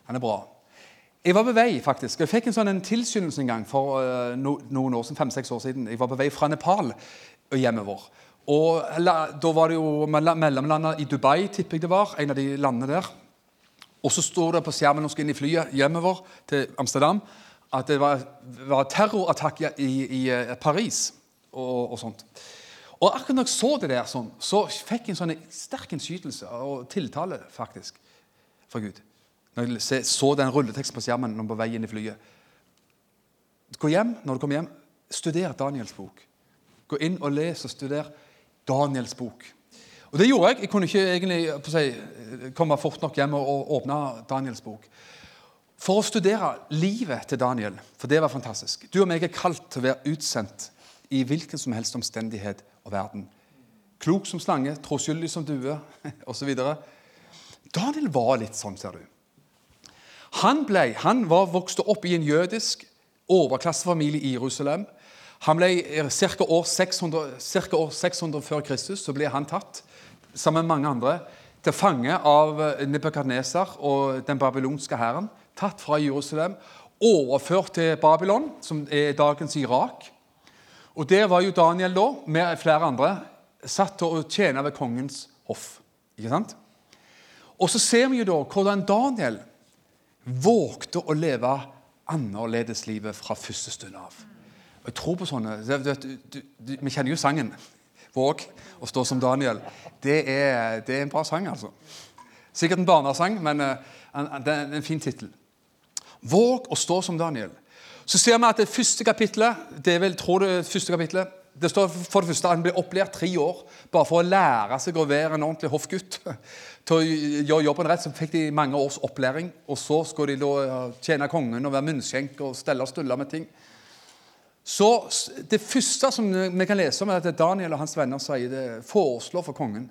Han er bra. Jeg var på vei, faktisk. Jeg fikk en sånn en tilskyndelse en gang for uh, no, noen år siden, fem-seks år siden. Jeg var på vei fra Nepal og hjemover. Og la, Da var det jo mellomlandet i Dubai, tipper jeg det var. En av de landene der. Og så står det på skjermen når jeg skal inn i flyet hjemover til Amsterdam, at det var, var terrorattakk i, i, i Paris og, og sånt. Og akkurat når jeg så det der, sånn, så fikk jeg en sånn sterk innskytelse og tiltale faktisk fra Gud. Når jeg så den rulleteksten på skjermen når jeg var på vei inn i flyet. Gå hjem når du kommer hjem, studer Daniels bok. Gå inn og les og studer Daniels bok. Og det gjorde jeg. Jeg kunne ikke egentlig si, komme fort nok hjem og åpne Daniels bok. For å studere livet til Daniel, for det var fantastisk. Du og meg er kalt til å være utsendt i hvilken som helst omstendighet og verden. Klok som slange, troskyldig som due osv. Daniel var litt sånn, ser du. Han, ble, han var vokste opp i en jødisk overklassefamilie i Jerusalem. Han ble Ca. år, 600 cirka år 600 før Kristus så ble han tatt, sammen med mange andre, til fange av Nebukadneser og den babylonske hæren. Tatt fra Jerusalem, overført til Babylon, som er dagens Irak. Og Der var jo Daniel da, med flere andre, satt til å tjene ved kongens hoff. Ikke sant? Og så ser vi jo da hvordan Daniel vågte å leve annerledeslivet fra første stund av. Jeg tror på sånne du, du, du, Vi kjenner jo sangen. Våg å stå som Daniel. Det er, det er en bra sang, altså. Sikkert en barnesang, men uh, det er en fin tittel. Våg å stå som Daniel. Så ser vi at det første kapitlet, det er vel, tror det første kapitlet, det står for det første at Han ble opplært tre år bare for å lære seg å være en ordentlig hoffgutt. Til å gjøre jobben rett så fikk de mange års opplæring. Og så skulle de da tjene kongen og være munnskjenk og stelle og stulle med ting. Så Det første som vi kan lese om, er at Daniel og hans venner sier det, foreslår for kongen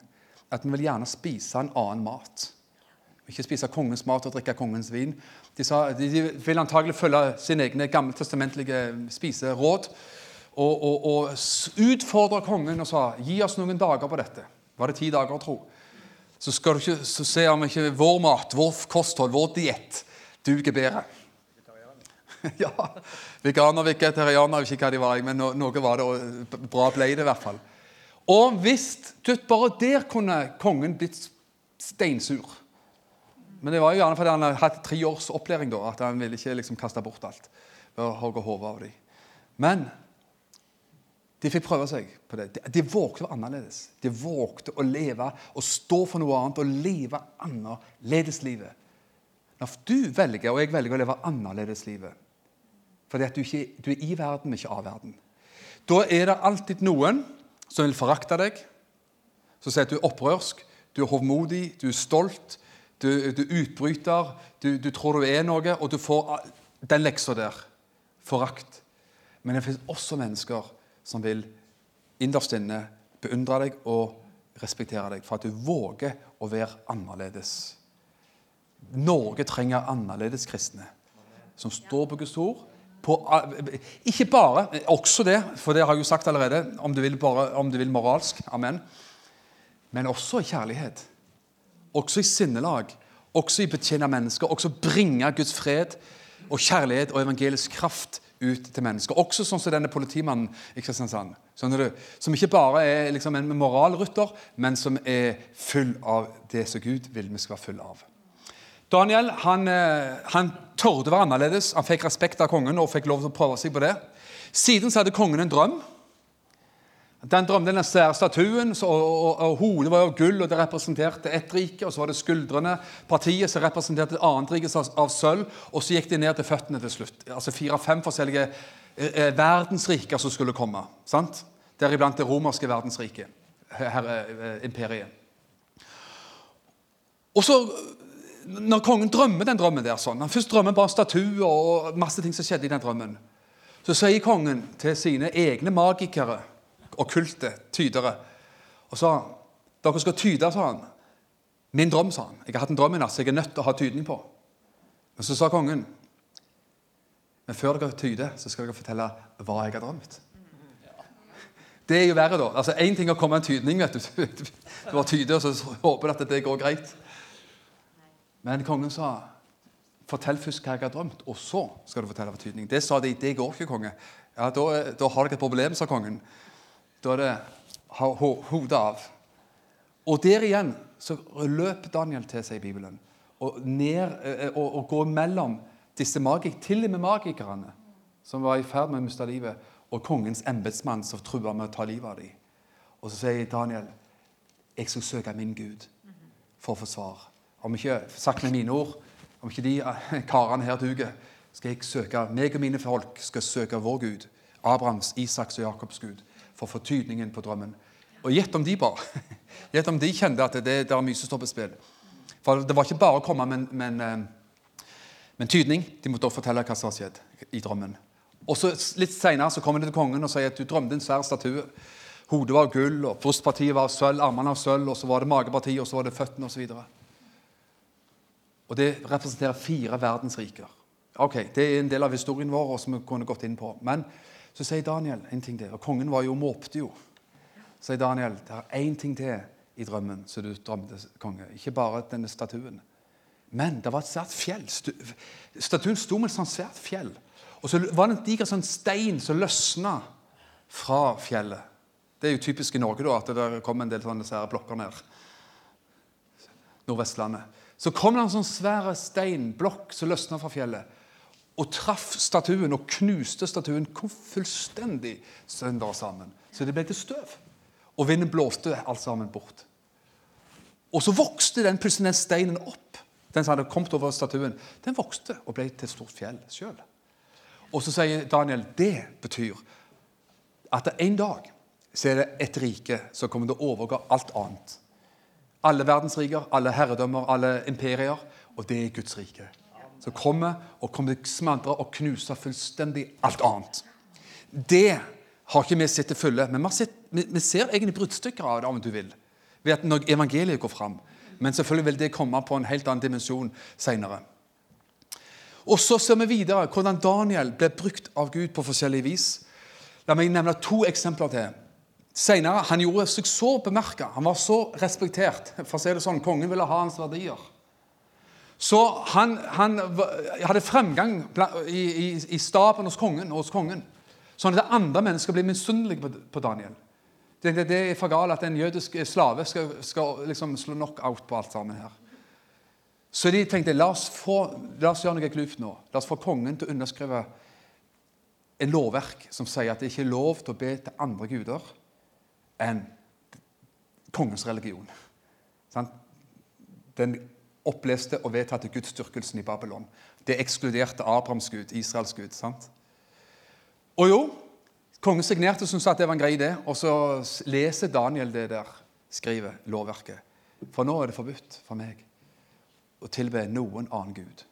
at vi vil gjerne spise en annen mat. Ikke spise kongens mat og drikke kongens vin. De, sa, de, vil antagelig følge sine egne gammeltestamentlige spiseråd. Og, og, og utfordre kongen og sa gi oss noen dager på dette. Var det ti dager, tro? Så ikke, så ser vi ikke vår mat, vår kosthold, vår diett duger bedre. ja. Veganer, vegetarianer, jeg vet ikke hva de var, men noe var det, og bra ble det i hvert fall. Og hvis Bare der kunne kongen blitt steinsur. Men det var jo gjerne fordi han hadde tre års opplæring da, at han ville ikke liksom kaste bort alt. ved å hogge hodet av dem. Men de fikk prøve seg på det. De, de vågte å være annerledes. De vågte å leve og stå for noe annet og leve annerledeslivet. Når du velger, og jeg velger å leve annerledeslivet fordi at du, ikke, du er i verden, men ikke av verden, da er det alltid noen som vil forakte deg, som sier at du er opprørsk, du er hovmodig, du er stolt, du, du er utbryter, du, du, tror du er noe, og du får den leksa der. Forakt. Men det finnes også mennesker som vil innerst inne beundre deg og respektere deg for at du våger å være annerledes. Norge trenger annerledes kristne som står på Guds ord. På, ikke bare, også det, for det har jeg jo sagt allerede, om du vil, bare, om du vil moralsk. Amen. Men også i kjærlighet. Også i sinnelag. Også i betjene mennesker. Også bringe Guds fred og kjærlighet og evangelisk kraft ut til mennesker. Også sånn som denne politimannen i Kristiansand. Skjønner du? Som ikke bare er liksom en moralrytter, men som er full av det som Gud vil vi skal være full av. Daniel han, eh, han torde være annerledes. Han fikk respekt av kongen og fikk lov til å prøve seg på det. Siden så hadde kongen en drøm. Den drømte den svære statuen, og, og, og, hodet var av gull, og det representerte ett rike. Og så var det skuldrene, partiet, som representerte et annet rike av, av sølv. Og så gikk de ned til føttene til slutt. Altså fire-fem forskjellige eh, eh, verdensriker som skulle komme. sant? Deriblant det romerske verdensriket, her, eh, imperiet. Og så, når kongen drømmer den drømmen der sånn, Han først drømmer bare statuer og masse ting som skjedde i den drømmen. Så sier kongen til sine egne magikere okkulte tydere. Og sa dere skal tyde, sa han. Min drøm, sa han. Jeg har hatt en drøm i natt, som jeg er nødt til å ha tydning på. Men så sa kongen men før dere tyder, så skal dere fortelle hva jeg har drømt. Det er jo verre, da. Altså, Én ting er å komme med en tydning. vet Du Du har tyder, og så håper du at det går greit. Men kongen sa fortell først hva jeg har drømt, og så skal du fortelle hva tydning. Det sa de. Det går ikke, konge. Ja, Da, da har dere et problem, sa kongen. Da det hodet av. Og der igjen så løper Daniel til seg i Bibelen og, ned, eh, og, og går mellom disse magik, til og med magikerne som var i ferd med å miste livet, og kongens embetsmann som trua med å ta livet av dem. Og så sier Daniel jeg skal søke min Gud for å få svar. Om ikke sagt med mine ord, om ikke de eh, karene her duger, skal jeg søke meg og mine folk skal søke vår Gud. Abrahams, Isaks og Jakobs Gud for å få tydningen på drømmen. Og gjett om de bare. Gjett om de kjente at det, det er mye som står på spill. For det var ikke bare å komme med, en tydning. De måtte også fortelle hva som har skjedd i drømmen. Og så Litt senere kommer de til kongen og sier at du drømte en svær statue. Hodet var gull, og brystpartiet var sølv, armene av sølv, og så var det magepartiet, og så var det føttene osv. Og det representerer fire verdensriker. Ok, Det er en del av historien vår som vi kunne gått inn på. Men så sier Daniel en ting til. Og kongen var jo måpte jo. Så sier Daniel det er én ting til i drømmen som du drømte, konge. Ikke bare denne statuen. Men det var et svært fjell. Statuen sto med et sånt svært fjell. Og så var det en diger sånn stein som løsna fra fjellet. Det er jo typisk i Norge da, at det kom en del sånne blokker ned. Nordvestlandet. Så kom det en sånn svær steinblokk som løsna fra fjellet, og traff statuen og knuste statuen kom fullstendig sønder sammen. Så det ble til støv. Og vinden blåste alt sammen bort. Og så vokste den plutselig den steinen opp, den som hadde kommet over statuen. Den vokste og ble til et stort fjell sjøl. Og så sier Daniel det betyr at en dag så er det et rike som kommer til å overgå alt annet. Alle verdensriker, alle herredømmer, alle imperier. Og det er Guds rike. Som kommer og kommer til å og knuse fullstendig alt annet. Det har ikke vi sett til fulle, men vi, sett, vi, vi ser egentlig bruddstykker av det, om du vil, ved at når evangeliet går fram. Men selvfølgelig vil det komme på en helt annen dimensjon seinere. Og så ser vi videre hvordan Daniel ble brukt av Gud på forskjellig vis. La meg nevne to eksempler til. Senere, Han gjorde seg så bemerka, han var så respektert. for å si det sånn, Kongen ville ha hans verdier. Så han, han hadde fremgang i, i, i staben hos kongen, hos kongen. Sånn at andre mennesker blir misunnelige på, på Daniel. Det, det, det, er for galt at en jødisk slave skal, skal liksom slå knockout på alt sammen her. Så de tenkte la oss, få, la oss gjøre noe glupt nå. La oss få kongen til å underskrive en lovverk som sier at det ikke er lov til å be til andre guder enn kongens religion. Den oppleste og vedtatte gudsdyrkelsen i Babylon. Det ekskluderte Abrahams gud, Israels gud. sant? Og jo, kongen signerte og syntes at det var en grei idé, og så leser Daniel det der, skriver lovverket. For nå er det forbudt for meg å tilbe noen annen gud.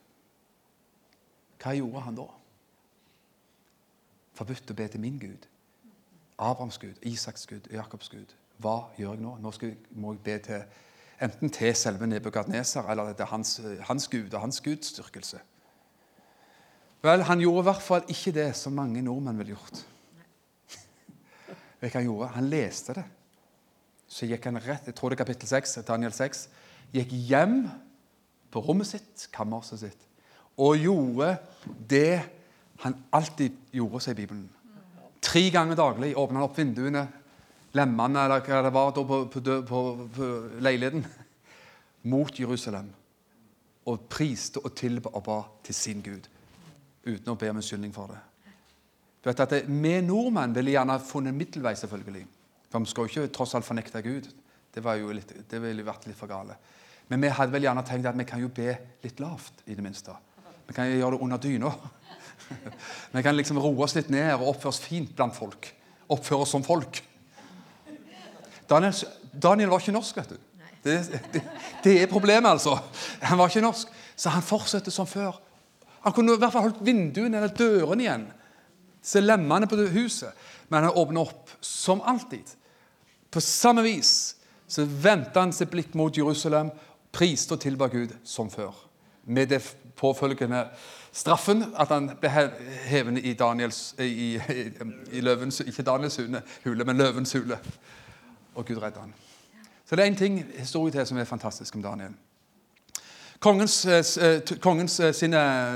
Hva gjorde han da? Forbudt å be til min Gud. Abrahams Gud, Isaks Gud, Jakobs Gud. Hva gjør jeg nå? Nå jeg, må jeg be til enten til selve Nebukadneser eller til hans, hans Gud og hans gudsdyrkelse. Vel, han gjorde i hvert fall ikke det som mange nordmenn ville gjort. Hva Han gjorde? Han leste det. Så gikk han rett jeg tror det er kapittel 6, Daniel 6, gikk hjem på rommet sitt, kammerset sitt, og gjorde det han alltid gjorde sier Bibelen. Tre ganger daglig åpna han opp vinduene, lemmene eller hva det var på, på, på, på leiligheten, mot Jerusalem. Og priste og tilba og ba til sin Gud, uten å be om unnskyldning for det. Du vet at Vi nordmenn ville gjerne funnet en middelvei, selvfølgelig. For vi skal jo ikke tross alt fornekte Gud. Det, var jo litt, det ville vært litt for gale. Men vi hadde vel gjerne tenkt at vi kan jo be litt lavt, i det minste. Vi kan jo gjøre det under dyna. Vi kan liksom roe oss litt ned og oppføre oss fint blant folk. Oppføre oss som folk. Daniel, Daniel var ikke norsk, vet du. Det, det, det, er problemet, altså. Han var ikke norsk. Så han fortsetter som før. Han kunne i hvert fall holdt vinduene eller dørene igjen. Se lemmene på huset. Men han åpner opp, som alltid. På samme vis så vendte han sitt blikk mot Jerusalem, priste og tilba Gud som før. Med det påfølgende straffen at han ble hevende i, Daniels, i, i, i løvens, ikke Daniels hule, men løvens hule. Og Gud redder han. Så det er en ting, historie til som er fantastisk om Daniel. Kongens, eh, kongens eh,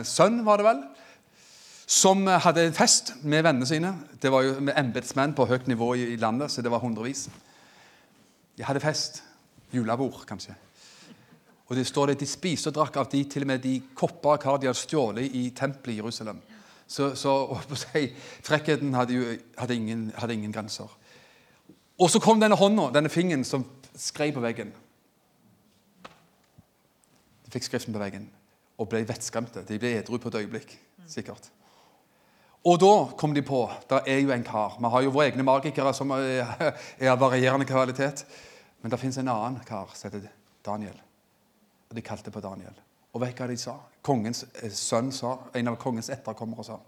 sønn, var det vel, som hadde en fest med vennene sine. Det var jo med embetsmenn på høyt nivå i landet, så det var hundrevis. De hadde fest. Julebord, kanskje. Og det står det De spiste og drakk av de, til og med de kopper hva de hadde stjålet i tempelet i Jerusalem. Så, så si, frekkheten hadde, jo, hadde, ingen, hadde ingen grenser. Og så kom denne hånda, denne fingeren, som skrev på veggen. De fikk skriften på veggen og ble vettskremte. De ble edru på et øyeblikk, sikkert. Og da kom de på det er jo en kar. Vi har jo våre egne magikere som er av varierende kvalitet. Men det fins en annen kar som heter Daniel. Og de kalte på Daniel. Og vet hva de sa? Kongens eh, sønn sa, En av kongens etterkommere sa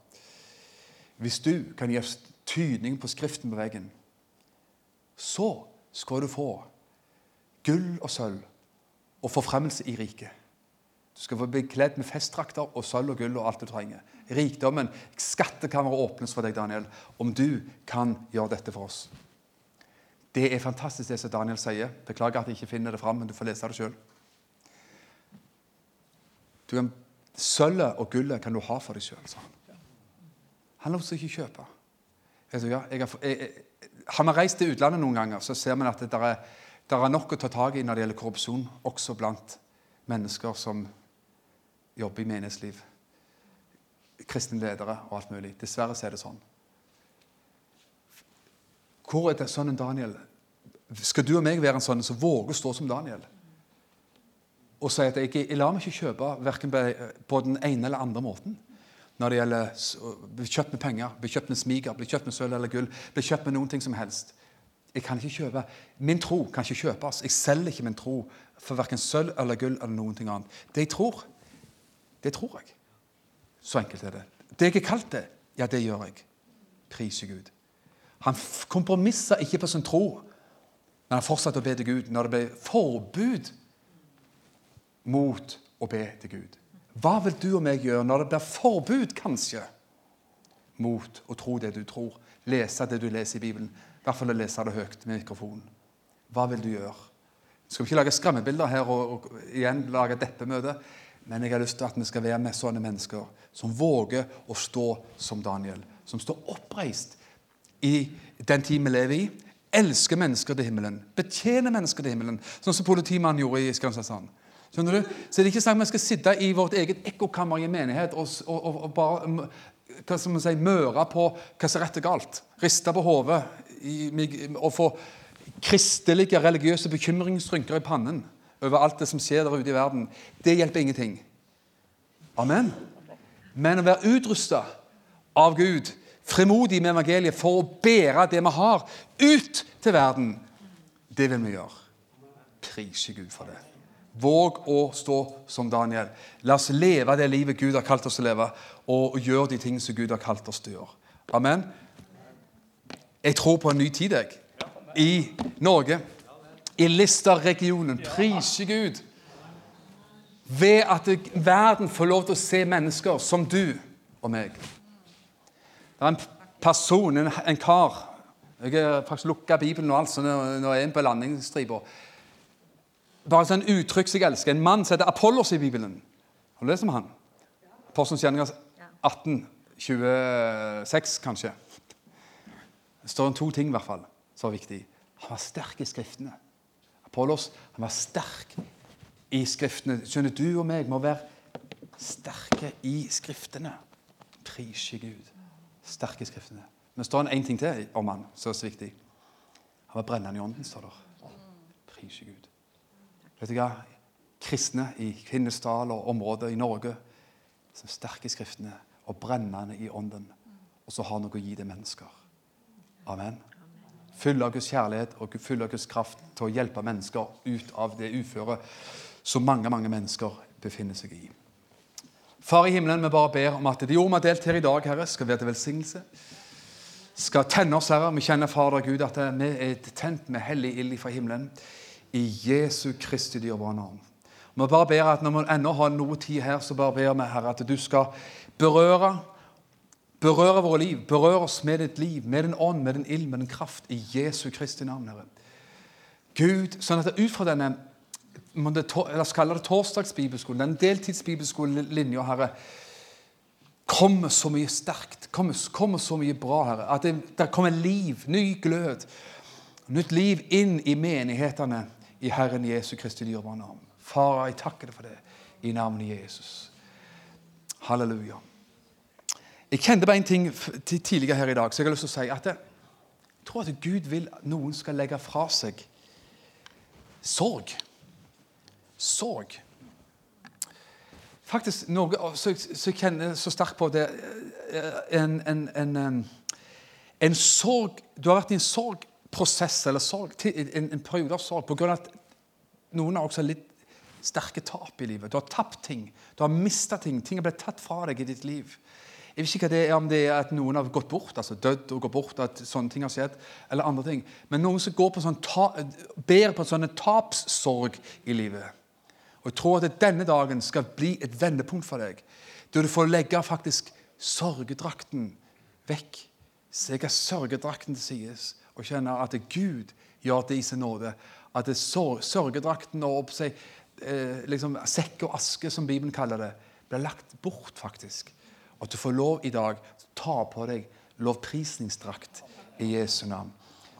Hvis du kan gi tydning på skriften på veggen, så skal du få gull og sølv og forfremmelse i riket. Du skal få bli kledd med festdrakter og sølv og gull og alt du trenger. Rikdommen, skattkammeret åpnes for deg, Daniel, om du kan gjøre dette for oss. Det er fantastisk, det som Daniel sier. Beklager at jeg ikke finner det fram, men du får lese det sjøl. Sølvet og gullet kan du ha for deg sjøl, sa han. Han lot seg ikke kjøpe. Jeg, jeg, jeg, har vi reist til utlandet noen ganger, så ser vi at det er, det er nok å ta tak i når det gjelder korrupsjon, også blant mennesker som jobber i menighetsliv. Kristne ledere og alt mulig. Dessverre så er det sånn. Hvor er det sånn en Daniel? Skal du og meg være en sånn som våger å stå som Daniel? Og si at jeg, jeg lar meg ikke kjøpe på den ene eller andre måten. Når det gjelder å bli kjøpt med penger, bli kjøpt med smiger, bli kjøpt med sølv eller gull, bli kjøpt med noen ting som helst. Jeg kan ikke kjøpe, Min tro kan ikke kjøpes. Jeg selger ikke min tro for verken sølv eller gull eller noen ting annet. Det jeg tror, det tror jeg. Så enkelt er det. Det jeg er kalt det, ja, det gjør jeg. Priser Gud. Han kompromisser ikke på sin tro, men han fortsatte å be til Gud når det ble forbud mot å be til Gud. Hva vil du og meg gjøre når det blir forbud, kanskje, mot å tro det du tror? Lese det du leser i Bibelen. I hvert fall å lese det høyt med mikrofonen. Hva vil du gjøre? Skal vi ikke lage skremmebilder her og, og igjen lage deppemøte? Men jeg har lyst til at vi skal være med sånne mennesker som våger å stå som Daniel. Som står oppreist i den tid vi lever i. Elsker mennesker til himmelen. Betjener mennesker til himmelen. Sånn som politimannen gjorde i Kristiansand. Skjønner du? Så det er ikke snakk om vi skal sitte i vårt eget ekkokammer i en menighet og, og, og bare hva skal man si, møre på hva som er rett og galt. Riste på hodet og få kristelige, religiøse bekymringsrynker i pannen over alt det som skjer der ute i verden. Det hjelper ingenting. Amen. Men å være utrusta av Gud, frimodig med evangeliet for å bære det vi har, ut til verden, det vil vi gjøre. Prise Gud for det. Våg å stå som Daniel. La oss leve det livet Gud har kalt oss å leve, og gjøre de ting som Gud har kalt oss til å gjøre. Amen. Jeg tror på en ny tid, jeg. I Norge. I Lister-regionen. Prise Gud. Ved at verden får lov til å se mennesker som du og meg. Det er en person, en, en kar Jeg har faktisk lukka Bibelen og alt, så nå, nå er jeg på landingsstripa. Bare sånn uttrykk som jeg elsker. En mann som heter Apollos i Bibelen. Har du lest om han? Apostelens gjerninger 18, 26, kanskje. Det står om to ting i hvert fall som var viktig. Han var sterk i Skriftene. Apollos han var sterk i Skriftene. Skjønner du og meg må være sterke i Skriftene. Prise Gud. Sterke i Skriftene. Men det står en, en ting til om han som er så viktig. Han var brennende i ånden, står det. Prise Gud. Vet du hva? Kristne i Kvinesdal og områder i Norge som er sterke i Skriftene og brennende i ånden, og så har noe å gi til mennesker. Amen. Full av Guds kjærlighet og full av Guds kraft til å hjelpe mennesker ut av det uføret som mange mange mennesker befinner seg i. Far i himmelen, vi bare ber om at de ord vi har delt her i dag, Herre, skal være til velsignelse. Skal tenne oss, Herre. Vi kjenner, Fader Gud, at vi er tent med hellig ild fra himmelen. I Jesu Kristi dyrebare navn. Vi bare ber at når vi ennå har noe tid her, så bare ber vi, Herre, at du skal berøre Berøre våre liv. Berør oss med ditt liv, med din ånd, med din ild, med din kraft. I Jesu Kristi navn, Herre. Gud, sånn at ut fra denne la oss kalle det torsdagsbibelskolen, den deltidsbibelskolelinja, Herre, kommer så mye sterkt, kommer, kommer så mye bra, Herre. At det, det kommer liv, ny glød, nytt liv inn i menighetene i Herren Jesu Kristi dyrebare navn. Far, jeg takker deg for det i navnet Jesus. Halleluja. Jeg kjente bare en ting tidligere her i dag, så jeg har lyst til å si at jeg tror at Gud vil at noen skal legge fra seg sorg. Sorg. Faktisk noe så, så jeg kjenner så sterkt på det eh, en, en, en, en sorg Du har vært i en sorgprosess eller sorg, en, en periode av sorg av at noen har også litt sterke tap i livet. Du har tapt ting. Du har mista ting. Ting har blitt tatt fra deg i ditt liv. Jeg vet ikke hva det er, om det er at noen har gått bort, altså dødd og gått bort, at sånne ting har skjedd, eller andre ting. Men noen som går på sånn ta, ber på sånne tapssorg i livet. Og jeg tror at denne dagen skal bli et vendepunkt for deg. Der du får legge faktisk sørgedrakten vekk. Legge sørgedrakten til og kjenne at Gud gjør det i sin nåde. At det sørgedrakten og opp seg, eh, liksom, sekk og aske, som Bibelen kaller det, blir lagt bort, faktisk. Og at du får lov i dag å ta på deg lovprisningsdrakt i Jesu navn.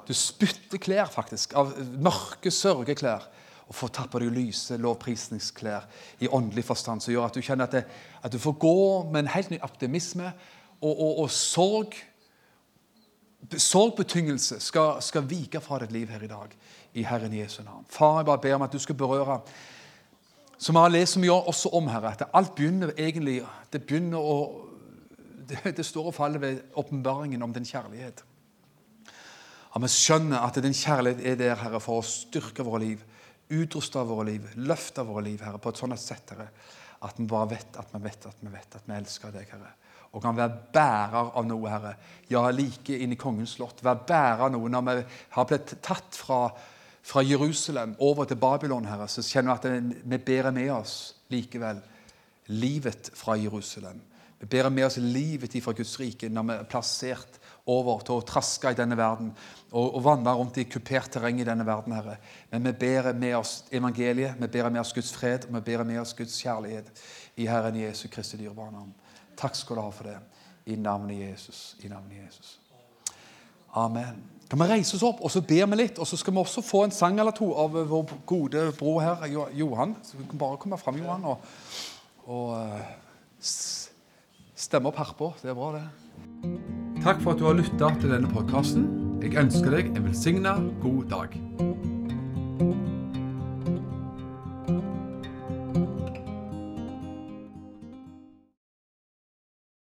Du spytter klær, faktisk, av mørke sørgeklær, og få tatt på deg lyse lovprisningsklær i åndelig forstand, som gjør at du kjenner at, det, at du får gå med en helt ny optimisme og, og, og sorg Sorgbetyngelse skal, skal vike fra ditt liv her i dag, i Herren Jesu navn. Far, jeg bare ber om at du skal berøre som vi har lest så mye også om, Herre, at alt begynner egentlig det begynner å, det, det står og faller ved åpenbaringen om din kjærlighet. At vi skjønner at din kjærlighet er der, Herre, for å styrke våre liv, utruste våre liv, løfte våre liv, Herre, på et sånt sett, Herre, at vi bare vet at vi vet at vi vet at vi elsker deg, Herre. Og kan være bærer av noe, Herre. Ja, like inn i kongens slott. Være bærer av noe når vi har blitt tatt fra, fra Jerusalem over til Babylon, Herre, så kjenner vi at vi bærer med oss likevel livet fra Jerusalem. Vi bærer med oss livet fra Guds rike når vi er plassert over til å traske i denne verden og, og vandre rundt i kupert terreng i denne verden, Herre. Men vi bærer med oss evangeliet, vi bærer med oss Guds fred og vi bærer med oss Guds kjærlighet i Herren Jesu Kristi dyrebare. Takk skal du ha for det. I navnet Jesus. I navnet Jesus. Amen. Kan vi reise oss opp og så ber vi litt, og så skal vi også få en sang eller to av vår gode bror her, Johan. Så vi kan bare komme fram, Johan, og, og uh, stemme opp herpå. Det er bra, det. Takk for at du har lytta til denne podkasten. Jeg ønsker deg en velsigna god dag.